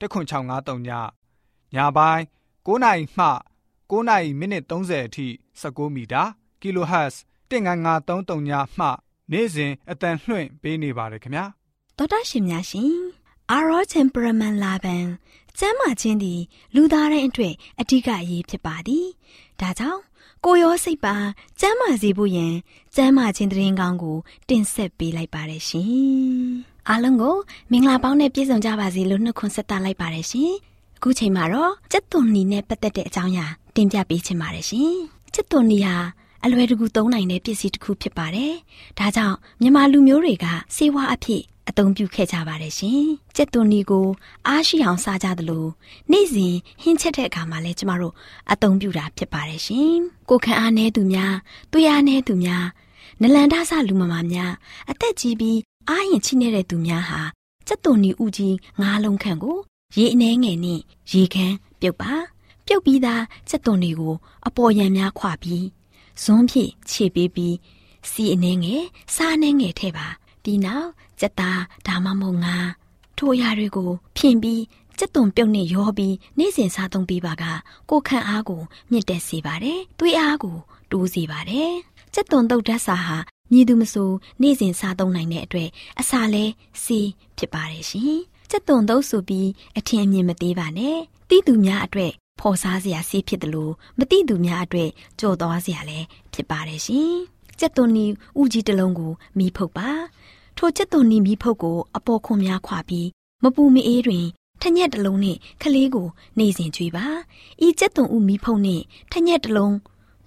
10653ညညပိုင်း9နာရီမှ9နာရီမိနစ်30အထိ19မီတာ kHz 19533ညမှနေ့စဉ်အတန်လှွင့်ပေးနေပါတယ်ခင်ဗျာတော်တာရှင်များရှင်အာရောချင်ပရမန်လာဘန်ကျမ်းမာခြင်းသည်လူသားတိုင်းအတွက်အဓိကအရေးဖြစ်ပါသည်ဒါကြောင့်ကိုရောစိတ်ပါကျမ်းမာစေဖို့ယင်ကျမ်းမာခြင်းတရင်ကောင်းကို တင်ဆက်ပေးလိုက်ပါတယ်ရှင် အားလုံးကိုမင်္ဂလာပေါင်းနဲ့ပြည့်စုံကြပါစေလို့နှုတ်ခွန်းဆက်သလိုက်ပါတယ်ရှင်အခုချိန်မှာတော့စက်သွန်နီနဲ့ပတ်သက်တဲ့အကြောင်းအရာတင်ပြပေးချင်ပါတယ်ရှင်စက်သွန်နီဟာအလွယ်တကူသုံးနိုင်တဲ့ပစ္စည်းတစ်ခုဖြစ်ပါတယ်ဒါကြောင့်မြန်မာလူမျိုးတွေကစေဝါအဖြစ်အသုံးပြုခဲ့ကြပါတယ်ရှင်။ကြက်သွန်နီကိုအားရှိအောင်စားကြသလိုနေ့စဉ်ဟင်းချက်တဲ့အခါမှာလည်းကျမတို့အသုံးပြုတာဖြစ်ပါတယ်ရှင်။ကိုခံအားနည်းသူများ၊သွေးအားနည်းသူများ၊နလန်ဒဆလူမမာများအသက်ကြီးပြီး အားရင်ချိနေတဲ့သူများဟာကြက်သွန်နီဥကြီးငါးလုံးခန့်ကိုရေအနှဲငယ်နဲ့ရေခမ်းပြုတ်ပါပြုတ်ပြီးသားကြက်သွန်တွေကိုအပေါ်ယံများခွာပြီးဇွန်းဖြင့်ခြေပေးပြီးစီအနှဲငယ်စားနှဲငယ်ထဲပါပြီးနောက်ကြက်သားဒါမှမဟုတ်ငါထိုအရာတွေကိုဖြင့်ပြီးကြက်သွန်ပြုတ်နဲ့ရောပြီးနေ့စဉ်စားသုံးပေးပါကကိုခန့်အားကိုမြင့်တက်စေပါတယ်။သွေးအားကိုတိုးစေပါတယ်။ကြက်သွန်တုတ်ဓာတ်စာဟာ မြည်သူမဆိုနေ့စဉ်စားသုံးနိုင်တဲ့အတွက်အစာလဲစီဖြစ်ပါတယ်ရှင်။ကြက်သွန်တုတ်ဆိုပြီးအထင်အမြင်မသေးပါနဲ့။တီးသူများအတွက်ဖော်စားစရာစီးဖြစ်တယ်လို့မတိသူများအတွက်ကြော်သွားစရာလည်းဖြစ်ပါတယ်ရှင်။ကြက်သွန်နီဥကြီးတစ်လုံးကိုမီးဖုတ်ပါထိုကျက်သွန်နီမီဖုတ်ကိုအပေါ်ခွန်များခွာပြီးမပူမအေးတွင်ထညက်တလုံးနဲ့ခလေးကို နေစဉ်ကြွေးပါဤကျက်သွန်ဦးမီဖုတ်နဲ့ထညက်တလုံး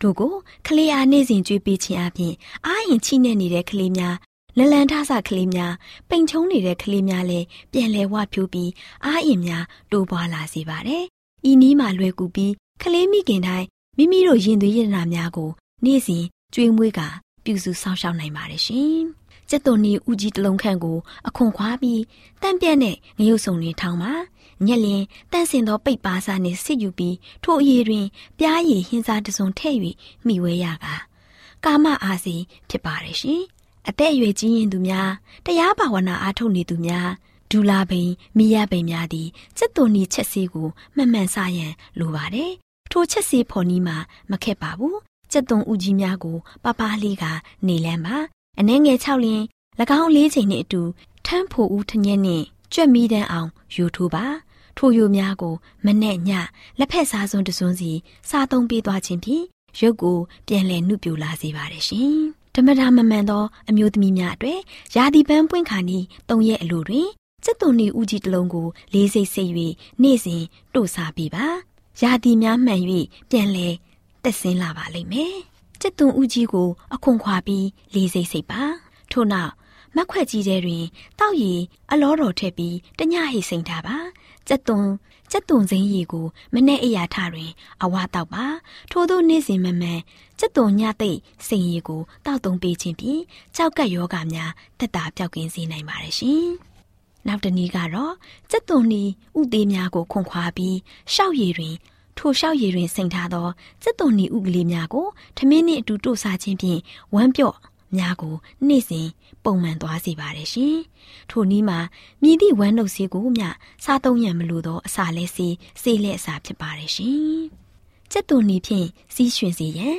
တို့ကိုခလေးအားနေစဉ်ကြွေးပေးခြင်းအပြင်အာရင်ချိနေနေတဲ့ခလေးများလလန်ထဆကလေးများပိန်ချုံနေတဲ့ကလေးများလည်းပြန်လဲဝဖြိုးပြီးအာရင်များတိုးပွားလာစေပါတယ်ဤနီးမှလွယ်ကူပြီးကလေးမိခင်တိုင်းမိမိတို့ရင်သွေးရတနာများကို နေ့စဉ်ကြွေးမွေးကပြုစုစောင့်ရှောက်နိုင်ပါတယ်ရှင် ကျက်သွန်နီဦးကြီးတလုံးခန့်ကိုအခွန်ခွာပြီးတန့်ပြန့်တဲ့ငရုတ်စုံတွေထောင်းပါညက်လင်တန့်စင်သောပိတ်ပါးစားနှင့်စစ်ယူပြီးထိုအရေတွင် ပြားရည်ဟင်းစားတစုံထည့်၍မိဝဲရကကာမအာစီဖြစ်ပါတယ်ရှင်အသက်အရွယ်ကြီးရင်သူများတရားဘာဝနာအားထုတ်နေသူများဒူလာပိန်မိရပိန်များသည်စက်သွန်နီချက်စီကိုမှန်မှန်စားရန်လိုပါတယ်ထိုချက်စီဖော်နီးမှာမခက်ပါဘူးစက်သွန်ဦးကြီးများကိုပပလေးကနေလန်းပါ အနှဲငယ်၆လင်း၎င်းလေးချိန်နှင့်အတူထမ်းဖို့ဦးထညက်နှင့်ကြွက်မီးတန်းအောင်ယူထိုးပါထိုယူများကိုမနဲ့ညလက်ဖက်စားစွန်းတစွန်းစီစားသုံးပေးသွားခြင်းဖြင့်ရုပ်ကိုပြန်လည်နှုတ်ပြလာစေပါတယ်ရှင်ဓမ္မတာမမှန်သောအမျိုးသမီးများအတွက်ယာဒီပန်းပွင့်ခါနီ၃ရက်အလိုတွင်စက်သွန်နီဦးကြီးတစ်လုံးကိုလေးစိတ်စိတ်၍နေ့စဉ်တို့စားပေးပါယာဒီများမှန်၍ပြန်လဲတက်ဆင်းလာပါလိမ့်မယ် ကျက်သွန်ဦးကြီးကို အခွန်ခွာပြီးလေးစိတ်စိတ်ပါထို့နောက်မက်ခွက်ကြီးထဲတွင်တောက်ရည်အလောတော်ထည့်ပြီးတညဟိစိန်ထားပါကျက်သွန်ကျက်သွန်စိမ်းရည်ကိုမနဲ့အရာထတွင် အဝါတောက်ပါ ထို့သောနေ့စဉ်မမှန်ကျက်သွန်ညသိစိမ်းရည်ကိုတောက်သုံးပေးခြင်းဖြင့်ကြောက်ကပ်ယောဂများတက်တာပြောက်ကင်းစေနိုင်ပါတယ်ရှင်နောက်တနည်းကတော့ကျက်သွန်နီဥသေးများကိုခွန်ခွာပြီးရှောက်ရည်တွင် ထိုလျှောက်ရည်တွင်စိန်ထားသောစစ်သွန်နီဥကလေးများကိုထမင်းနှင့်အတူတို့စားခြင်းဖြင့်ဝမ်းပြော့များကိုနေ့စဉ်ပုံမှန်သွားစေပါတယ်ရှင်။ထိုနည်းမှာမြည်သည့်ဝမ်းနှုတ်ဆေးကိုမျှစားသုံးရန်မလိုသောအစာလဲဆေးဆေးလက်အစာဖြစ်ပါတယ်ရှင်။ကျက်သွန်နီဖြင့်စီးရွှင်စေရန်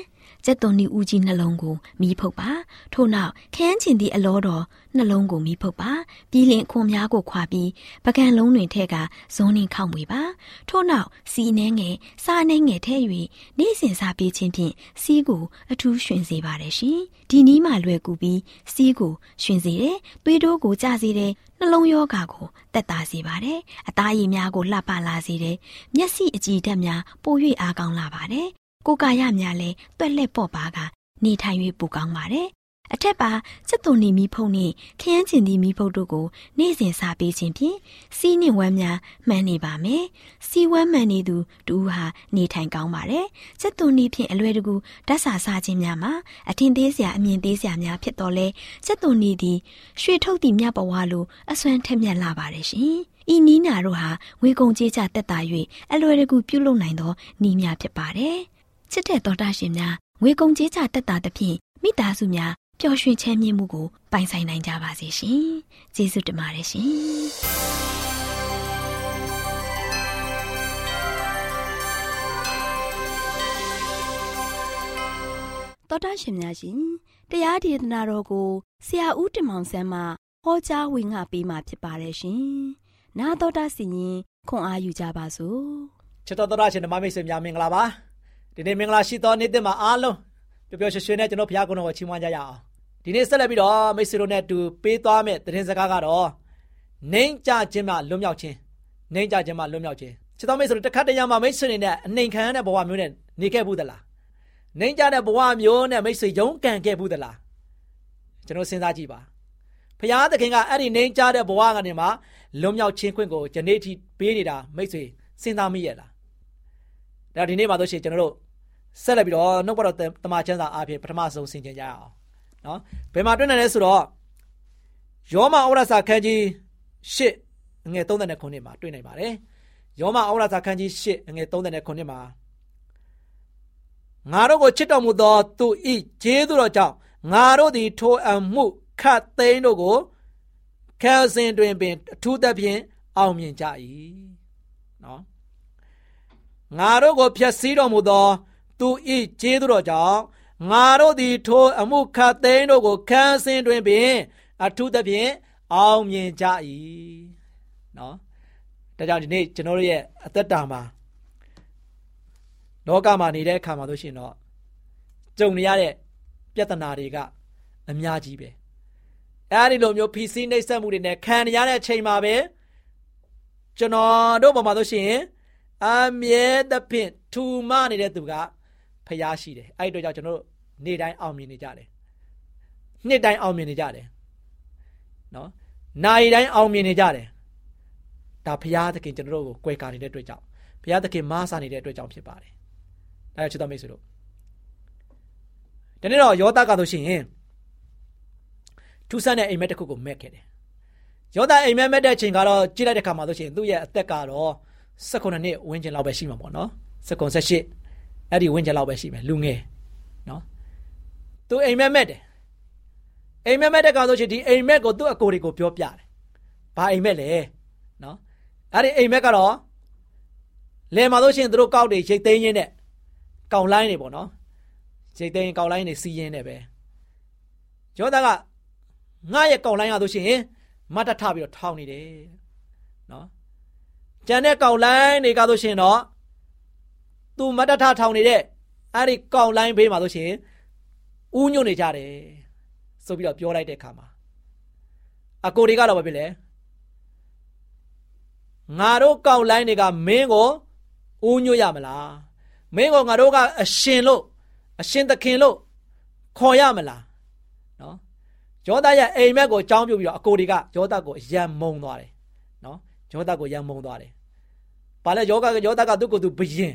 ကျက်သွန်နီဦးကြီးနှလုံးကိုမီးဖုတ်ပါထို့နောက်ခန်းချင်သည့်အလောတော်နှလုံးကိုမီးဖုတ်ပါပြီးလင်ခွန်များကိုခွာပြီးပကံလုံးတွင်ထဲကဇွန်းနှင်းခောက်မွေပါထို့နောက်စီနှဲငယ်စားနှဲငယ်ထဲ၍နေ့စဉ်စားပေးခြင်းဖြင့်စီးကိုအထူးရှင်စေပါတယ်ရှင်ဒီနီးမှလွယ်ကူပြီးစီးကိုရှင်စေတယ်သွေးတိုးကိုကျစေတယ်နှလုံးယောဂါကိုတက်တာစေပါတယ်အသားရည်များကိုလှပလာစေတယ်မျက်စိအကြည်ဓာတ်များပို၍အားကောင်းလာပါတယ် ကိုကာယများလည်းတွက်လက်ပေါ့ပါကနေထိုင်၍ပူကောင်းပါတယ်အထက်ပါစက်သွန်နီမီဖုံနှင့်ခရမ်းကျင်သည့်မီဖုတ်တို့ကိုနေ့စဉ်စာပေးခြင်းဖြင့်စီးနှင့်ဝမ်းများမှန်နေပါမယ်။စီဝမ်းမှန်နေသူတူဟာနေထိုင်ကောင်းပါတယ်။စက်သွန်နီဖြင့်အလွယ်တကူဓာတ်စာစားခြင်းများမှာအထင်သေးစရာအမြင်သေးစရာများဖြစ်တော်လဲစက်သွန်နီသည်ရွှေထုတ်သည့်မြတ်ဘဝလိုအစွမ်းထက်မြက်လာပါတယ်ရှင်။ဤနီးနာတို့ဟာငွေကုန်ကြေးကျတက်တာ၍အလွယ်တကူပြုလုပ်နိုင်သောနီးများဖြစ်ပါတယ်။ ချစ်တဲ့တော်တာရှင်များငွေကုန်ကြေးကျတက်တာသဖြင့်မိသားစုများပျော်ရွှင်ချမ်းမြေ့မှုကိုပိုင်ဆိုင်နိုင်ကြပါစေရှင်။ကျေးဇူးတင်ပါတယ်ရှင်။တော်တာရှင်များရှင်တရားဒေသနာတော်ကိုဆရာဦးတင်မောင်ဆန်းမှဟောကြားဝင်ငါပေးมาဖြစ်ပါတယ်ရှင်။နာတော်တာစီရင်ခွန်အားယူကြပါစို့။ချစ်တော်တော်ရှင်ဓမ္မမိတ်ဆွေများမင်္ဂလာပါ။ ဒီနေ့မင်္ဂလာရှိသောနေ့တင်မှာအားလုံးပျော်ပျော်ရွှင်ရွှင်နဲ့ကျွန်တော်ဘုရားကုန်းတော်ကိုချီးမွမ်းကြရအောင်ဒီနေ့ဆက်လက်ပြီးတော့မိတ်ဆွေတို့နဲ့တူပေးသွားမယ့်သတင်းစကားကတော့နှိမ်ကြခြင်းမှလွတ်မြောက်ခြင်းနှိမ်ကြခြင်းမှလွတ်မြောက်ခြင်းချစ်တော်မိတ်ဆွေတို့တစ်ခါတရံမှာမိတ်ဆွေတွေနဲ့အနှိမ်ခံရတဲ့ဘဝမျိုးနဲ့နေခဲ့ဘူးသလားနှိမ်ကြတဲ့ဘဝမျိုးနဲ့မိတ်ဆွေရုန်းကန်ခဲ့ဘူးသလားကျွန်တော်စဉ်းစားကြည့်ပါဖခင်သခင်ကအဲ့ဒီနှိမ်ကြတဲ့ဘဝကနေမှလွတ်မြောက်ခြင်းခွင့်ကိုယနေ့ထိပေးနေတာမိတ်ဆွေစဉ်းစားမိရဲ့လားဒါဒီနေ့မှာတို့ရှိကျွန်တော်တို့ ဆက်လက်ပြီးတော့နှုတ်ဘတော်တမချမ်းစာအားဖြင့်ပထမဆုံးဆင်ခြင်ကြရအောင်နော်ဘယ်မှာတွေ့နိုင်လဲဆိုတော့ယောမဩရစာခန်းကြီး၈ငွေ39မှာတွေ့နိုင်ပါတယ်ယောမဩရစာခန်းကြီး၈ငွေ39မှာငါတို့ကိုချစ်တော်မူသောသူဤကျေးဇူးတော်ကြောင့်ငါတို့သည်ထိုအမှုခတ်သိမ်းတို့ကိုခဲစင်တွင်ပင်အထူးသဖြင့်အောင်မြင်ကြ၏နော်ငါတို့ကိုဖျက်ဆီးတော်မူသော သူဤကျေးဇူးတော်ကြောင့်ငါတို့သည်ထိုအမှုခတ်သိမ်းတို့ကိုခန်းစင်းတွင်ပင်အထူးသဖြင့်အောင်မြင်ကြ၏နော်ဒါကြောင့်ဒီနေ့ကျွန်တော်တို့ရဲ့အသက်တာမှာလောကမှာနေတဲ့အခါမှာတို့ရှင်တော့ကြုံနေရတဲ့ပြဿနာတွေကအများကြီးပဲအဲဒီလိုမျိုး PC နှိပ်စက်မှုတွေနဲ့ခံရတဲ့အချိန်မှာပဲကျွန်တော်တို့ပေါ်မှာတို့ရှင်အမြဲတဖြင့်ထူမနေတဲ့သူက ဖျားရှိတယ်အဲ့ဒီတော့ကျွန်တော်တို့နေ့တိုင်းအောင်မြင်နေကြတယ်နှစ်တိုင်းအောင်မြင်နေကြတယ်နော်နိုင်တိုင်းအောင်မြင်နေကြတယ်ဒါဘုရားသခင်ကျွန်တော်တို့ကိုကြွယ်ကာနေတဲ့အတွက်ကြောင့်ဘုရားသခင်မဆာနေတဲ့အတွက်ကြောင့်ဖြစ်ပါတယ်ဒါကြောင့်ချစ်တော်မိတ်ဆွေတို့ဒီနေ့တော့ယောသကဆိုရှင်ထူးဆန်းတဲ့အိမ်မက်တစ်ခုကိုမက်ခဲ့တယ်ယောသအိမ်မက်မက်တဲ့ချိန်ကတော့ကြည့်လိုက်တဲ့ခါမှာဆိုရှင်သူ့ရဲ့အသက်ကတော့18နှစ်ဝန်းကျင်လောက်ပဲရှိမှာပေါ့နော်18 အဲ့ဒီဝင်းကျလောက်ပဲရှိမယ်လူငယ်နော်သူအိမ်မက်မက်တယ်အိမ်မက်မက်တဲ့ကောင်ဆိုချင်ဒီအိမ်မက်ကိုသူ့အကိုတွေကိုပြောပြတယ်ဘာအိမ်မက်လဲနော်အဲ့ဒီအိမ်မက်ကတော့လယ်မှာဆိုရှင်သူတို့ကောက်တွေရိတ်သိမ်းရင်းနဲ့ကောင်လိုင်းတွေပေါ့နော်ရိတ်သိမ်းကောင်လိုင်းတွေစီးရင်းနဲ့ပဲယောသားကငါရဲ့ကောင်လိုင်းရဆိုရှင်မတ်တထပြီးတော့ထောင်းနေတယ်နော်ကျန်တဲ့ကောင်လိုင်းတွေကဆိုရှင်တော့ သူမတ်တထထောင်နေတဲ့အဲ့ဒီကောက်လိုင်းဘေးမှာဆိုရှင်ဥညွတ်နေကြတယ်ဆိုပြီးတော့ပြောလိုက်တဲ့အခါမှာအကိုတွေကတော့ဘာဖြစ်လဲငါတို့ကောက်လိုင်းတွေကမင်းကိုဥညွတ်ရမလားမင်းကိုငါတို့ကအရှင်လို့အရှင်သခင်လို့ခေါ်ရမလားနော်ယောသရဲ့အိမ်မက်ကိုအကြောင်းပြုပြီးတော့အကိုတွေကယောသကိုရံမုံသွားတယ်နော်ယောသကိုရံမုံသွားတယ်ဘာလဲယောဂယောသကသူ့ကိုယ်သူဘယင်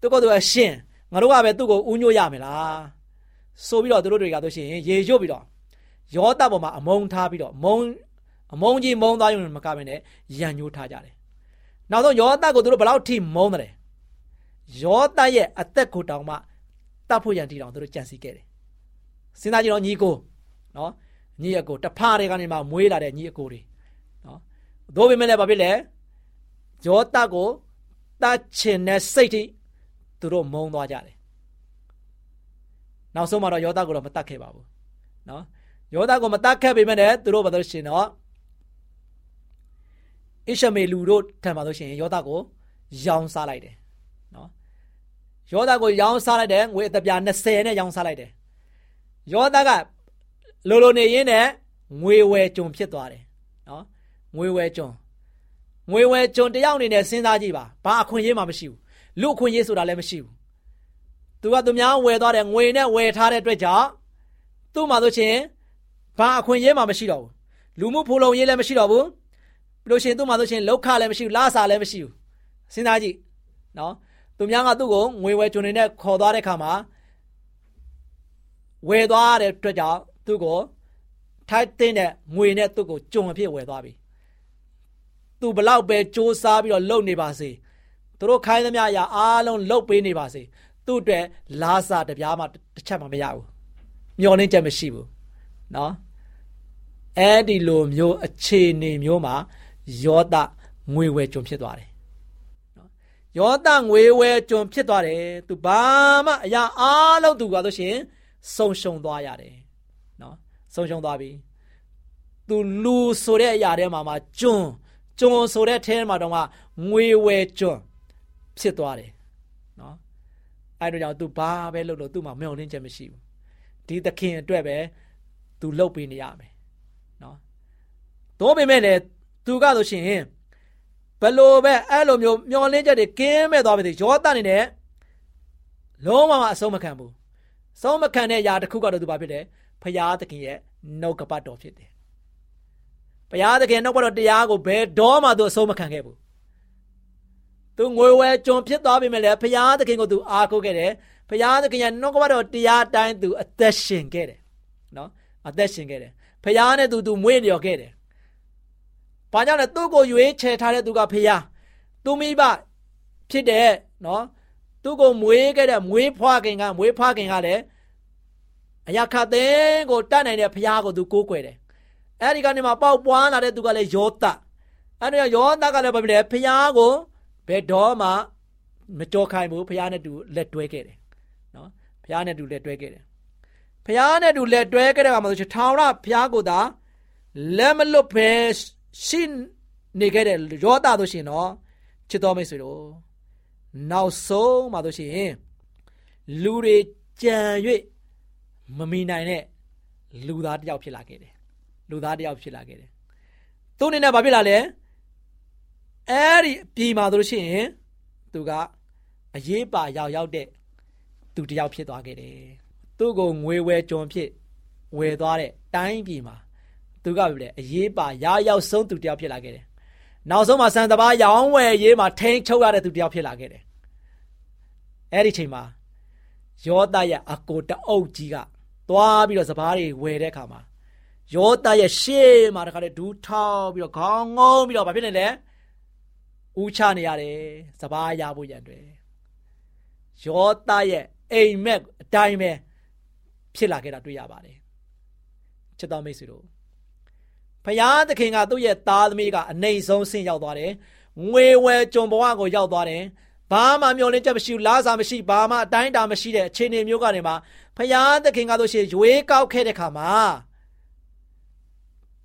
သူကသူအရှင်ငါတို့ကပဲသူ့ကိုဥညွတ်ရမယ်လားဆိုပြီးတော့သူတို့တွေကဆိုရှင်ရေရွတ်ပြီးတော့ယောသပေါ်မှာအမုံထားပြီးတော့မုံအမုံကြီးမုံသားရုံမကဘဲနဲ့ရန်ညိုးထားကြတယ်နောက်ဆုံးယောသကိုသူတို့ဘယ်လောက်ထိမုံတယ်ယောသရဲ့အသက်ကိုတောင်မှတတ်ဖို့ရန်တီတောင်သူတို့ကြံစည်ခဲ့တယ်စဉ်းစားကြည့်တော့ညီကိုနော်ညီအကိုတဖားတွေကနေမှမွေးလာတဲ့ညီအကိုတွေနော်သို့ပေမဲ့လည်းဘာဖြစ်လဲယောသကိုတတ်ချင်တဲ့စိတ်ထိ သူတို့မုန်းသွားကြတယ်နောက်ဆုံးမှာတော့ယောသကိုတော့မတတ်ခဲ့ပါဘူးနော်ယောသကိုမတတ်ခဲ့ပေမဲ့လည်းသူတို့ဘာလို့ရှင်တော့ဣရှမေလူတို့ထံမှာဆိုရှင်ယောသကိုရောင်းစားလိုက်တယ်နော်ယောသကိုရောင်းစားလိုက်တယ်ငွေအတပြား20နဲ့ရောင်းစားလိုက်တယ်ယောသကလိုလိုနေရင်းနဲ့ငွေဝယ်ကြုံဖြစ်သွားတယ်နော်ငွေဝယ်ကြုံငွေဝယ်ကြုံတယောက်အနေနဲ့စဉ်းစားကြည့်ပါဘာအခွင့်အရေးမှမရှိဘူး လူခွင့်ရေးဆိုတာလည်းမရှိဘူးသူကသူများဝယ်သွားတယ်ငွေနဲ့ဝယ်ထားတဲ့အတွက်ကြောင့်သူ့မှာဆိုရှင်ဘာအခွင့်အရေးမှမရှိတော့ဘူးလူမှုဖူလုံရေးလည်းမရှိတော့ဘူးပြီးလို့ရှိရင်သူ့မှာဆိုရှင်လောက်ခလည်းမရှိဘူးလစာလည်းမရှိဘူးစဉ်းစားကြည့်နော်သူများကသူ့ကိုငွေဝယ်ကျွန်နေနဲ့ခေါ်သွားတဲ့ခါမှာဝယ်သွားတဲ့အတွက်ကြောင့်သူ့ကိုထိုက်တဲ့ငွေနဲ့သူ့ကိုကြုံအဖြစ်ဝယ်သွားပြီသူဘလောက်ပဲစ조사ပြီးတော့လုပ်နေပါစေ သူတို့ခိုင်းသမျှအရာအားလုံးလုပ်ပေးနေပါစေသူ့အတွက်လာစာတပြားမှတစ်ချက်မှမရဘူးမျောလင်းချက်မရှိဘူးနော်အဲ့ဒီလိုမျိုးအခြေအနေမျိုးမှာယောသငွေဝယ်ကျွန်ဖြစ်သွားတယ်နော်ယောသငွေဝယ်ကျွန်ဖြစ်သွားတယ်သူဘာမှအရာအားလုံးသူကဆိုရှင်ဆုံရှုံသွားရတယ်နော်ဆုံရှုံသွားပြီသူလူဆိုတဲ့အရာထဲမှာမှာကျွန်းကျွန်းဆိုတဲ့ထဲမှာတော့ကငွေဝယ်ကျွန်း ဖြစ်သွားတယ်နော်အဲ့တော့ကြောင့် तू ဘာပဲလုပ်လို့ तू မှမျောလင်းချက်မရှိဘူးဒီသခင်အတွက်ပဲ तू လှုပ်ပေးနေရမယ်နော်တော့ပေမဲ့လည်း तू ကဆိုရှင်ဘလို့ပဲအဲ့လိုမျိုးမျောလင်းချက်တွေကင်းမဲ့သွားပြီဆိုရောတတ်နေတယ်လုံးဝမအဆုံးမခံဘူးဆုံးမခံတဲ့ຢာတစ်ခုကတော့ तू ဘာဖြစ်တယ်ဖရာသခင်ရဲ့နှုတ်ကပတ်တော်ဖြစ်တယ်ဘုရားသခင်နှုတ်ကပတ်တော်တရားကိုဘယ်တော့မှသူအဆုံးမခံခဲ့ဘူး သူငွေဝဲကျွန်ဖြစ်သွားပြီမဲ့လေဘုရားသခင်ကိုသူအားကိုးခဲ့တယ်ဘုရားသခင်ရဲ့နှုတ်ကပတ်တော်တရားအတိုင်းသူအသက်ရှင်ခဲ့တယ်နော်အသက်ရှင်ခဲ့တယ်ဘုရားနဲ့သူသူမွေးလျော်ခဲ့တယ်ဘာကြောင့်လဲသူ့ကိုရွေးချယ်ထားတဲ့သူကဘုရားသူမိဘဖြစ်တဲ့နော်သူ့ကိုမွေးခဲ့တဲ့မွေးဖွားခင်ကမွေးဖွားခင်ကလည်းအရာခတ်တဲ့ကိုတတ်နိုင်တဲ့ဘုရားကိုသူကိုးကွယ်တယ်အဲ့ဒီကနေမှပေါက်ပွားလာတဲ့သူကလည်းယောသအဲ့ဒီယောသကလည်းဘာဖြစ်လဲဖျားကို ဘယ်တော့မှမကြောခိုင်းဘူးဖျားနဲ့တူလက်တွဲခဲ့တယ်နော်ဖျားနဲ့တူလက်တွဲခဲ့တယ်ဖျားနဲ့တူလက်တွဲခဲ့တဲ့ကမှဆိုချထောင်ရဖျားကိုသာလက်မလွတ်ပဲရှိနေခဲ့တဲ့ယောသဆိုရှင်တော့ချစ်တော်မိတ်ဆွေတို့နောက်ဆုံးမှာဆိုရှင်လူတွေကြံ၍မမီနိုင်တဲ့လူသားတစ်ယောက်ဖြစ်လာခဲ့တယ်လူသားတယောက်ဖြစ်လာခဲ့တယ်သူ့အနေနဲ့ဘာဖြစ်လာလဲ အဲ့ဒီပြည်မှာဆိုလို့ရှိရင်သူကအရေးပါရောက်ရောက်တဲ့သူတယောက်ဖြစ်သွားခဲ့တယ်သူ့ကိုငွေဝဲကြုံဖြစ်ဝယ်သွားတဲ့တိုင်းပြည်မှာသူကပြောတယ်အရေးပါရရောက်ဆုံးသူတယောက်ဖြစ်လာခဲ့တယ်နောက်ဆုံးမှာစံတဘာရောင်းဝယ်ရေးမှာထိန်းချုပ်ရတဲ့သူတယောက်ဖြစ်လာခဲ့တယ်အဲ့ဒီချိန်မှာယောသရဲ့အကိုတအုပ်ကြီးကသွားပြီးတော့စပားတွေဝယ်တဲ့အခါမှာယောသရဲ့ရှေ့မှာတခါလေဒူးထောက်ပြီးတော့ခေါင်းငုံပြီးတော့ဘာဖြစ်နေလဲ ဥချနေရတယ်စပားရဖို့ရန်တွေယောသရဲ့အိမ်မက်အတိုင်းပဲဖြစ်လာခဲ့တာတွေ့ရပါတယ်ချစ်တော်မိတ်ဆွေတို့ဖယားသခင်ကသူ့ရဲ့သားသမီးကအနိုင်ဆုံးဆင့်ရောက်သွားတယ်ငွေဝယ်ကြုံဘဝကိုရောက်သွားတယ်ဘာမှမျောလင်းချက်မရှိဘူးလားစာမရှိဘာမှအတိုင်းတာမရှိတဲ့အခြေအနေမျိုးကနေမှဖယားသခင်ကတို့ရှိရွေးကောက်ခဲ့တဲ့ခါမှာ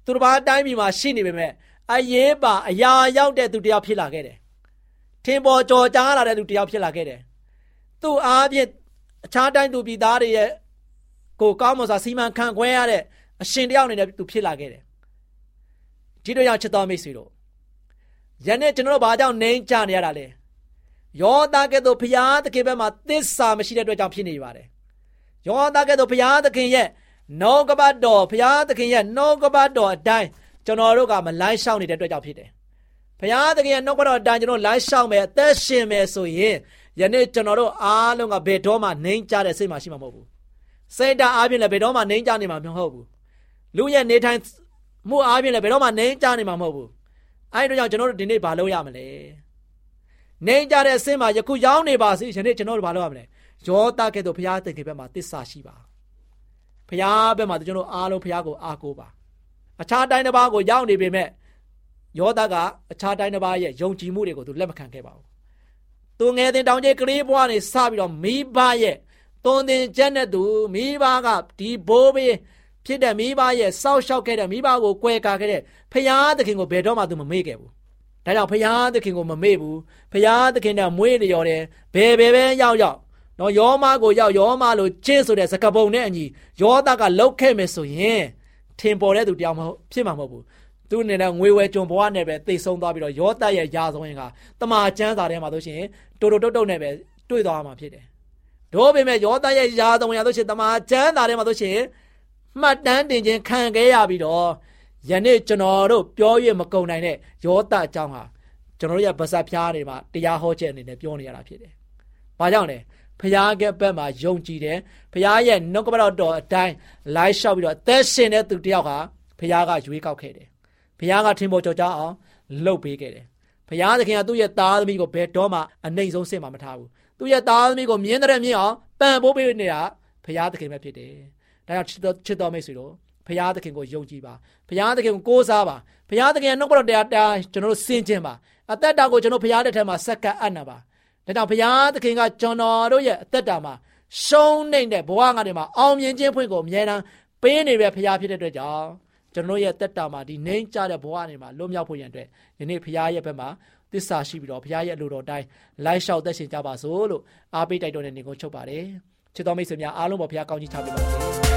သူတစ်ပါးတိုင်းပြည်မှာရှိနေပေမဲ့ အရေးပါအရာရောက်တဲ့သူတယောက်ဖြစ်လာခဲ့တယ်။ထင်ပေါ်ကြော်ကြားလာတဲ့သူတယောက်ဖြစ်လာခဲ့တယ်။သူ့အားဖြင့်အခြားတိုင်းသူပြည်သားတွေရဲ့ကိုကောင်းမွန်စွာစီမံခန့်ခွဲရတဲ့အရှင်တယောက်အနေနဲ့သူဖြစ်လာခဲ့တယ်။ဒီတော့ရောက်ချစ်တော်မိတ်ဆွေတို့ယနေ့ကျွန်တော်တို့ဘာကြောင့်နှိမ်ချနေရတာလဲ။ယောသားကဲ့သို့ဘုရားသခင်ဘက်မှာသစ္စာမရှိတဲ့အတွက်ကြောင့်ဖြစ်နေပါတယ်။ယောသားကဲ့သို့ဘုရားသခင်ရဲ့နှုတ်ကပတ်တော်ဘုရားသခင်ရဲ့နှုတ်ကပတ်တော်အတိုင်း ကျွန်တော်တို့ကမလိုက်ရှောင်နေတဲ့အတွက်ကြောင့်ဖြစ်တယ်။ဘုရားသခင်ရဲ့နှုတ်ကပတ်တော်အတိုင်းကျွန်တော်လိုက်ရှောင်မယ်အသက်ရှင်မယ်ဆိုရင်ယနေ့ကျွန်တော်တို့အားလုံးကဘယ်တော့မှနှိမ်ကြတဲ့စိတ်မှရှိမှာမဟုတ်ဘူး။စိတ်ဓာတ်အားဖြင့်လည်းဘယ်တော့မှနှိမ်ကြနေမှာမဟုတ်ဘူး။လူရဲ့နေထိုင်မှုအားဖြင့်လည်းဘယ်တော့မှနှိမ်ကြနေမှာမဟုတ်ဘူး။အဲဒီတော့ကြောင့်ကျွန်တော်တို့ဒီနေ့ဘာလုပ်ရမလဲ။နှိမ်ကြတဲ့အစင်းမှာယခုရောက်နေပါစေယနေ့ကျွန်တော်တို့ဘာလုပ်ရမလဲ။ယောသကဲ့သို့ဘုရားသခင်ဘက်မှာတစ္ဆာရှိပါ။ဖျားဘက်မှာကျွန်တော်အားလုံးဖျားကိုအားကိုးပါ အခြားတိုင်းတစ်ပါးကိုရောက်နေပေမဲ့ယောသကအခြားတိုင်းတစ်ပါးရဲ့ယုံကြည်မှုတွေကိုသူလက်မခံခဲ့ပါဘူးသူငယ်တဲ့တောင်ကျကလေးဘွားနေစပြီးတော့မိဘရဲ့သွန်သင်ချက်နဲ့သူမိဘကဒီဘိုးဘေးဖြစ်တဲ့မိဘရဲ့စောက်ရှောက်ခဲ့တဲ့မိဘကိုကွဲကာခဲ့တဲ့ဖျားသခင်ကိုဘယ်တော့မှသူမမေ့ခဲ့ဘူးဒါကြောင့်ဖျားသခင်ကိုမမေ့ဘူးဖျားသခင်ကမွေးလျော်တယ်ဘယ်ဘယ်ပဲရောက်ရောက်နော်ယောမကိုရောက်ယောမလို့ချင်းဆိုတဲ့စကပုံနဲ့အညီယောသကလှုပ်ခဲ့မယ်ဆိုရင် ထင်ပေါ်တဲ့သူတရားမဟုတ်ဖြစ်မှာမဟုတ်ဘူးသူအနေနဲ့ငွေဝဲကြုံဘဝနဲ့ပဲသိဆုံးသွားပြီးတော့ယောသရဲ့ယာဆုံးရင်ကတမာကျမ်းစာထဲမှာဆိုရှင်တိုတိုတုတ်တုတ်နဲ့ပဲတွေ့သွားမှာဖြစ်တယ်တို့ပေမဲ့ယောသရဲ့ယာဆုံးရင်ဆိုရှင်တမာကျမ်းစာထဲမှာဆိုရှင်မှတ်တမ်းတင်ခြင်းခံခဲ့ရပြီးတော့ယနေ့ကျွန်တော်တို့ပြောရမကုန်နိုင်တဲ့ယောသအကြောင်းဟာကျွန်တော်တို့ရဲ့ဗစတ်ဖျားတွေမှာတရားဟောချက်အနေနဲ့ပြောနေရတာဖြစ်တယ်။ဘာကြောင့်လဲ။ ဖခင်ကဘက်မှာယုံကြည်တယ်။ဖခင်ရဲ့နှုတ်ကပတော်အတိုင်းလိုက်လျှောက်ပြီးတော့အသက်ရှင်တဲ့သူတယောက်ဟာဖခင်ကရွေးကောက်ခဲ့တယ်။ဖခင်ကထင်ပေါ်ကြော်ကြားအောင်လှုပ်ပေးခဲ့တယ်။ဖခင်သခင်ကသူ့ရဲ့သားသမီးကိုဘယ်တော့မှအနှိမ်ဆုံးစစ်မှမထားဘူး။သူ့ရဲ့သားသမီးကိုမြင်းတဲ့မြင်းအောင်ပံ့ပိုးပေးနေတာဖခင်သခင်ပဲဖြစ်တယ်။ဒါကြောင့်ချစ်တော်ချစ်တော်မိတ်ဆွေတို့ဖခင်သခင်ကိုယုံကြည်ပါ။ဖခင်သခင်ကိုကိုးစားပါ။ဖခင်သခင်ရဲ့နှုတ်ကပတော်တရားတရားကျွန်တော်တို့စင်ကျင်ပါ။အသက်တာကိုကျွန်တော်ဖခင်တဲ့ထဲမှာစက္ကန့်အံ့နာပါ။ ဒါကြောင့်ဘုရားသခင်ကကျွန်တော်တို့ရဲ့အသက်တာမှာရှုံးနေတဲ့ဘဝငါတွေမှာအောင်မြင်ခြင်းဖွင့်ကိုအမြဲတမ်းပေးနေတဲ့ဘုရားဖြစ်တဲ့အတွက်ကြောင့်ကျွန်တော်ရဲ့တက်တာမှာဒီနှိမ့်ကြတဲ့ဘဝတွေမှာလွတ်မြောက်ဖို့ရန်အတွက်ယနေ့ဘုရားရဲ့ဘက်မှာသစ္စာရှိပြီးတော့ဘုရားရဲ့အလိုတော်တိုင်းလိုက်လျှောက်သက်ရှင်ကြပါစို့လို့အားပေးတိုက်တော်တဲ့နေကိုချုပ်ပါတယ်ချစ်တော်မိတ်ဆွေများအားလုံးပေါ်ဘုရားကောင်းချီးချပေးပါစေ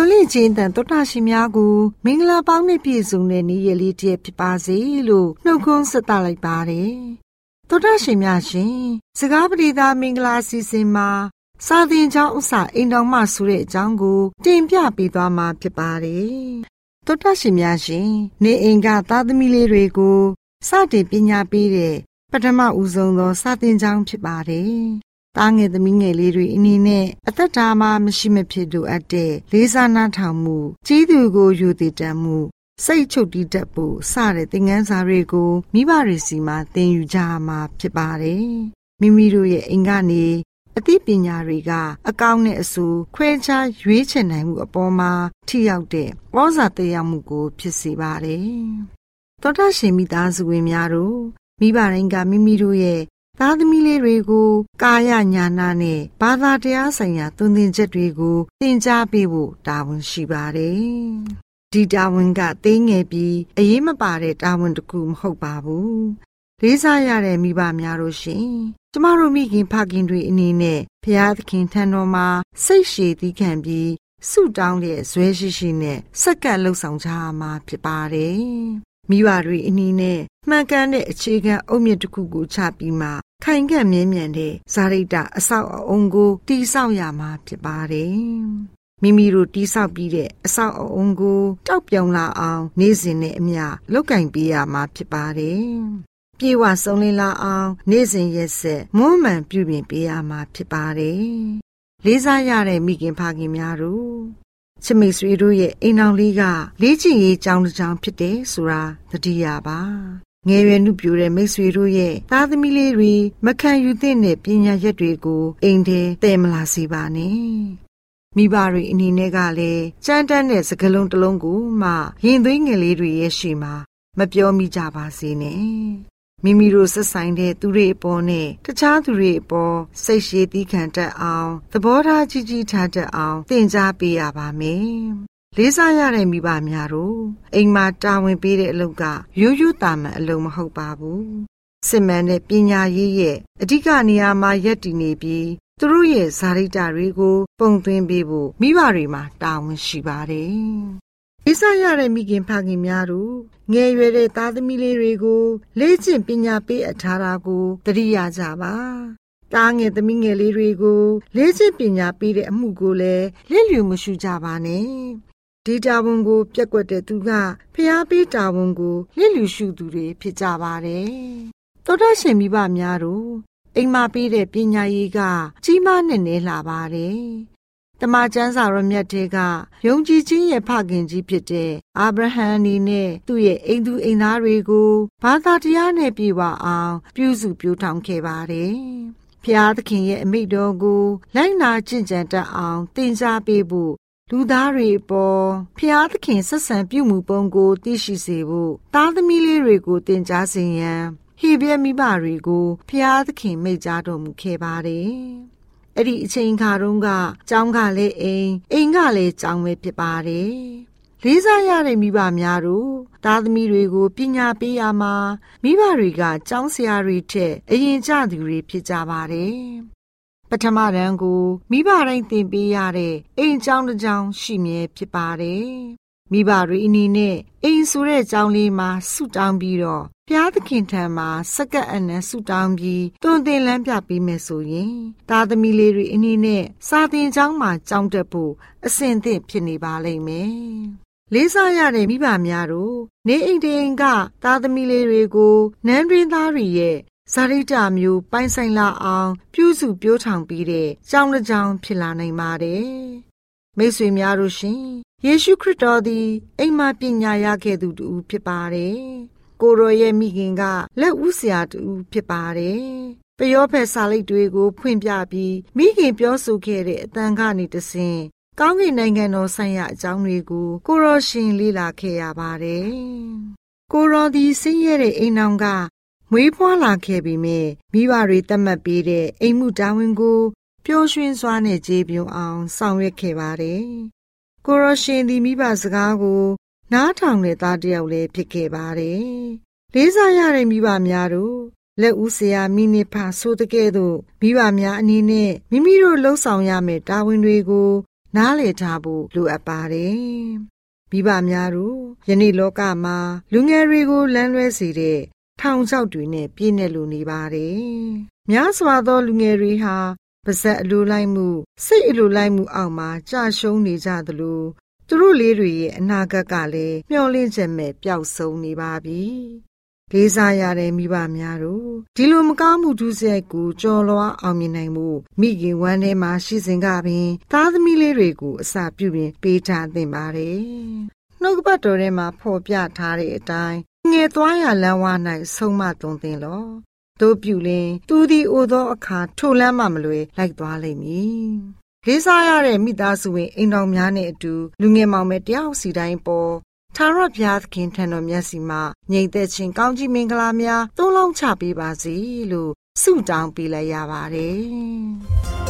မျော်လင့်ခြင်းတန်တောတာရှင်များကိုမင်္ဂလာပေါင်းနဲ့ပြည့်စုံတဲ့နေ့ရက်လေးတည်းဖြစ်ပါစေလို့နှုတ်ခွန်းဆက်သလိုက်ပါတယ်။တောတာရှင်များရှင်စကားပရိသမင်္ဂလာစီစဉ်မှာစာသင်ကျောင်းဥစားအိမ်တော်မှဆိုတဲ့အကြောင်းကိုတင်ပြပေးသွားမှာဖြစ်ပါတယ်။တောတာရှင်များရှင်နေအိမ်ကသားသမီးလေးတွေကိုစတင်ပညာပေးတဲ့ပထမဦးဆုံးသောစာသင်ကျောင်းဖြစ်ပါတယ် သားငယ်သမီးငယ်လေးတွေအနေနဲ့အသက်တာမှာမရှိမဖြစ်လိုအပ်တဲ့လေးစားနားထောင်မှုကြီးသူကိုယူတည်တတ်မှုစိတ်ချုပ်တီးတတ်ဖို့စတဲ့သင်ခန်းစာတွေကိုမိဘတွေစီမှာသင်ယူကြမှာဖြစ်ပါတယ်မိမိတို့ရဲ့အိမ်ကနေအသိပညာတွေကအကောင့်နဲ့အဆူခွဲခြားရွေးချယ်နိုင်မှုအပေါ်မှာထိရောက်တဲ့ဩဇာတည်ရောက်မှုကို ဖြစ်စေပါတယ်သောတာရှင်မိသားစုဝင်များတို့မိဘတိုင်းကမိမိတို့ရဲ့ သားသမီးလေးတွေကို ကာယညာနာနဲ့ဘာသာတရားဆိုင်ရာသွန်သင်ချက်တွေကိုသင်ကြားပေးဖို့တာဝန်ရှိပါတယ်။ဒီတာဝန်ကသိငယ်ပြီးအရေးမပါတဲ့တာဝန်တစ်ခုမဟုတ်ပါဘူး။လေးစားရတဲ့မိဘများတို့ရှင်။ကျမတို့မိခင်ဖခင်တွေအနေနဲ့ဖျားသခင်ထံတော်မှာစိတ်ရှည်သီးခံပြီးဆုတောင်းတဲ့ဇွဲရှိရှိနဲ့စက္ကန့်လှုပ်ဆောင်ကြရမှာဖြစ်ပါတယ်။ မိဘတွေအနည်းနဲ့မှန်ကန်တဲ့အခြေခံအုတ်မြစ်တစ်ခုကိုချပြီးမှခိုင်ခန့်မြဲမြံတဲ့ဇာရိတအဆောက်အအုံကိုတိဆောက်ရမှာဖြစ်ပါတယ်။မိမိတို့တိဆောက်ပြီးတဲ့အဆောက်အအုံကိုတောက်ပြောင်လာအောင် နေ့စဉ်နဲ့အမျှလုပ်ကင်ပေးရမှာဖြစ်ပါတယ်။ပြေဝဆုံးလင်းလာအောင် နေ့စဉ်ရက်ဆက်မွမ်းမံပြုပြင်ပေးရမှာဖြစ်ပါတယ်။လေးစားရတဲ့မိခင်ဖခင်များတို့ ချမိတ်ဆွေတို့ရဲ့အိမ်အောင်လေးကလေးချင်ရေးကြောင်းတစ်ကြောင်းဖြစ်တယ်ဆိုတာသတိရပါငယ်ရွယ်နှုပြိုတဲ့မိတ်ဆွေတို့ရဲ့သားသမီးလေးတွေမခံယူသင့်တဲ့ပညာရက်တွေကိုအိမ်ထဲတည်မလာစေပါနဲ့မိဘတွေအနေနဲ့ကလည်းကြမ်းတမ်းတဲ့စကလုံးတစ်လုံးကိုမှရင်သွေးငယ်လေးတွေရဲ့ရှိမှာမပြောမိကြပါစေနဲ့ မိမိတို့ဆက်ဆိုင်တဲ့သူတွေအပေါ်နဲ့တခြားသူတွေအပေါ်စိတ်ရှည်သီးခံတတ်အောင်သဘောထားကြီးကြီးထားတတ်အောင်သင်ကြားပေးရပါမယ်လေးစားရတဲ့မိဘများတို့အိမ်မှာတာဝန်ပေးတဲ့အလုပ်ကရိုးရိုးတာမန်အလုပ်မဟုတ်ပါဘူးစစ်မှန်တဲ့ပညာရေးရဲ့အဓိကနေရာမှာယက်တည်နေပြီးသူတို့ရဲ့ဇာတိတာတွေကို ပုံသွင်းပေးဖို့မိဘတွေမှာတာဝန်ရှိပါတယ် လေးစားရတဲ့မိခင်ဖခင်များတို့ငယ်ရွယ်တဲ့သားသမီးလေးတွေကို လေ့ကျင့်ပညာပေးအပ်ထားတာကိုသတိရကြပါတားငယ်သမီးငယ်လေးတွေကိုလေ့ကျင့်ပညာပေးတဲ့အမှုကိုလည်းလစ်လျူမရှုကြပါနဲ့ဒီတာဝန်ကို ပြက်ကွက်တဲ့သူကဖျားပေးတာဝန်ကိုလစ်လျူရှုသူတွေဖြစ်ကြပါတယ်။သောတာရှင်မိဘများတို့အိမ်မှာပေးတဲ့ပညာရေးကကြီးမားနဲ့နေလာပါတယ်။ တမန်ကျမ်းစာရမြတ်ထဲကယုံကြည်ခြင်းရဲ့ဖခင်ကြီးဖြစ်တဲ့အာဗြဟံအနေနဲ့သူ့ရဲ့အိမ်သူအိမ်သားတွေကိုဘာသာတရားနဲ့ပြည့်ဝအောင် ပြုစုပြောင်းထောင်ခဲ့ပါတယ်။ဖျားသခင်ရဲ့အမိန့်တော်ကိုလိုက်နာကျင့်ကြံတတ်အောင်သင်ကြားပေးဖို့လူသားတွေပေါ်ဖျားသခင်ဆက်ဆံပြုမှုပုံကိုသိရှိစေဖို့သားသမီးလေးတွေကိုတင် जा စေရန်ဟေဘဲမိဘတွေကိုဖျားသခင်မိတ်ကြားတော်မူခဲ့ပါတယ်။ အဲ့ဒီအချိန်ခါတုန်းကကျောင်းကလည်းအိမ်အိမ်ကလည်းကျောင်းပဲဖြစ်ပါတယ်။လေးစားရတဲ့မိဘများတို့သားသမီးတွေကိုပညာပေးရမှာမိဘတွေကကျောင်းဆရာတွေထက်အရင်ကျသူတွေဖြစ်ကြပါတယ်ပထမတန်းကိုမိဘတိုင်းသင်ပေးရတဲ့အိမ်ကျောင်းတစ်ကျောင်းရှိမြဲဖြစ်ပါတယ်။ မိဘတွေအနေနဲ့အိမ်ဆိုတဲ့ကြောင်းလေးမှာဆုတောင်းပြီးတော့ဘုရားသခင်ထံမှာစက္ကပ်အနံဆုတောင်းပြီးတွင်တင်လန်းပြပေးမယ်ဆိုရင်သားသမီးလေးတွေအနေနဲ့စာသင်ကျောင်းမှာကြောင်းတက်ဖို့အဆင်သင့်ဖြစ်နေပါလိမ့်မယ်။လေးစားရတဲ့မိဘများတို့နေအိမ်တိန်ကသားသမီးလေးတွေကိုနန်းတွင်းသားတွေရဲ့ဇာတိတမျိုးပိုင်ဆိုင်လာအောင် ပြုစုပြောထောင်ပြီးတဲ့ကြောင်းတစ်ကြောင်းဖြစ်လာနိုင်ပါတယ်။ မိတ်ဆွေများတို့ရှင်ယေရှုခရစ်တော်သည်အိမ်မှာပညာရခဲ့သူတူဖြစ်ပါတယ်။ကိုရောရဲ့မိခင်ကလက်ဦးဆရာတူဖြစ်ပါတယ်။ပယောဖက်စာလိပ်တွေကို ဖွင့်ပြပြီးမိခင်ပြောဆိုခဲ့တဲ့အတန်ကနေတဆင်ကောင်းကင်နိုင်ငံတော်ဆိုင်ရာအကြောင်းတွေကိုကိုရောရှင်လေ့လာခဲ့ရပါတယ်။ကိုရောဒီဆင်းရဲတဲ့အိမ်အောင်ကမွေးဖွားလာခဲ့ပြီးမြဲမိဘတွေတတ်မှတ်ပေးတဲ့အိမ်မှုတာဝန်ကို ပျော်ရွှင်စွာနဲ့ကြေးပြုံအောင်ဆောင်ရွက်ခဲ့ပါတယ်။ကိုရရှင်ဒီမိဘစကားကို နားထောင်တဲ့သားတယောက်လည်းဖြစ်ခဲ့ပါတယ်။လေးစားရတဲ့မိဘများတို့လက်ဦးဆရာမိနစ်ဖဆိုတဲ့ကဲ့သို့မိဘများအနေနဲ့မိမိတို့လှုပ်ဆောင်ရမယ့်တာဝန်တွေကို နားလည်ထားဖို့လိုအပ်ပါတယ်။မိဘများတို့ယနေ့လောကမှာလူငယ်တွေကိုလမ်းလွဲစေတဲ့ထောင်ချောက်တွေနဲ့ပြည့်နေလိုနေပါတယ်။များစွာသောလူငယ်တွေဟာ ပါဇက်အလိုလိုက်မှုစိတ်အလိုလိုက်မှုအောက်မှာကြာရှုံးနေကြသလိုသူတို့လေးတွေရဲ့အနာဂတ်ကလည်းမျောလင့်ချက်မဲ့ပျောက်ဆုံးနေပါပြီ။လေးစားရတဲ့မိဘများတို့ဒီလိုမကောင်းမှုဒုစရိုက်ကိုကြော်လွှားအောင်မြင်နိုင်မှုမိခင်ဝမ်းထဲမှာရှိစဉ်ကပင်သားသမီးလေးတွေကိုအစာပြုပြင်ပေးထားသင့်ပါတယ်။နှုတ်ကပတ်တော်ထဲမှာဖော်ပြထားတဲ့အတိုင်းငယ်သွားရလမ်းဝ၌ဆုံးမသွန်သင်လော တို့ပြုလင်သူသည်အိုသောအခါထိုလမ်းမှမလွယ်လိုက်သွားလိမ့်မည်လေးစားရတဲ့မိသားစုဝင်အိမ်တော်များနဲ့အတူလူငယ်မောင်မဲတယောက်စီတိုင်းပေါ်ထာဝရဘုရားသခင်ထံတော်မျက်စီမှာငြိမ်သက်ခြင်းကောင်းကြီးမင်္ဂလာများသုံးလုံးချပေးပါစေလို့ဆုတောင်းပေးလိုက်ရပါတယ်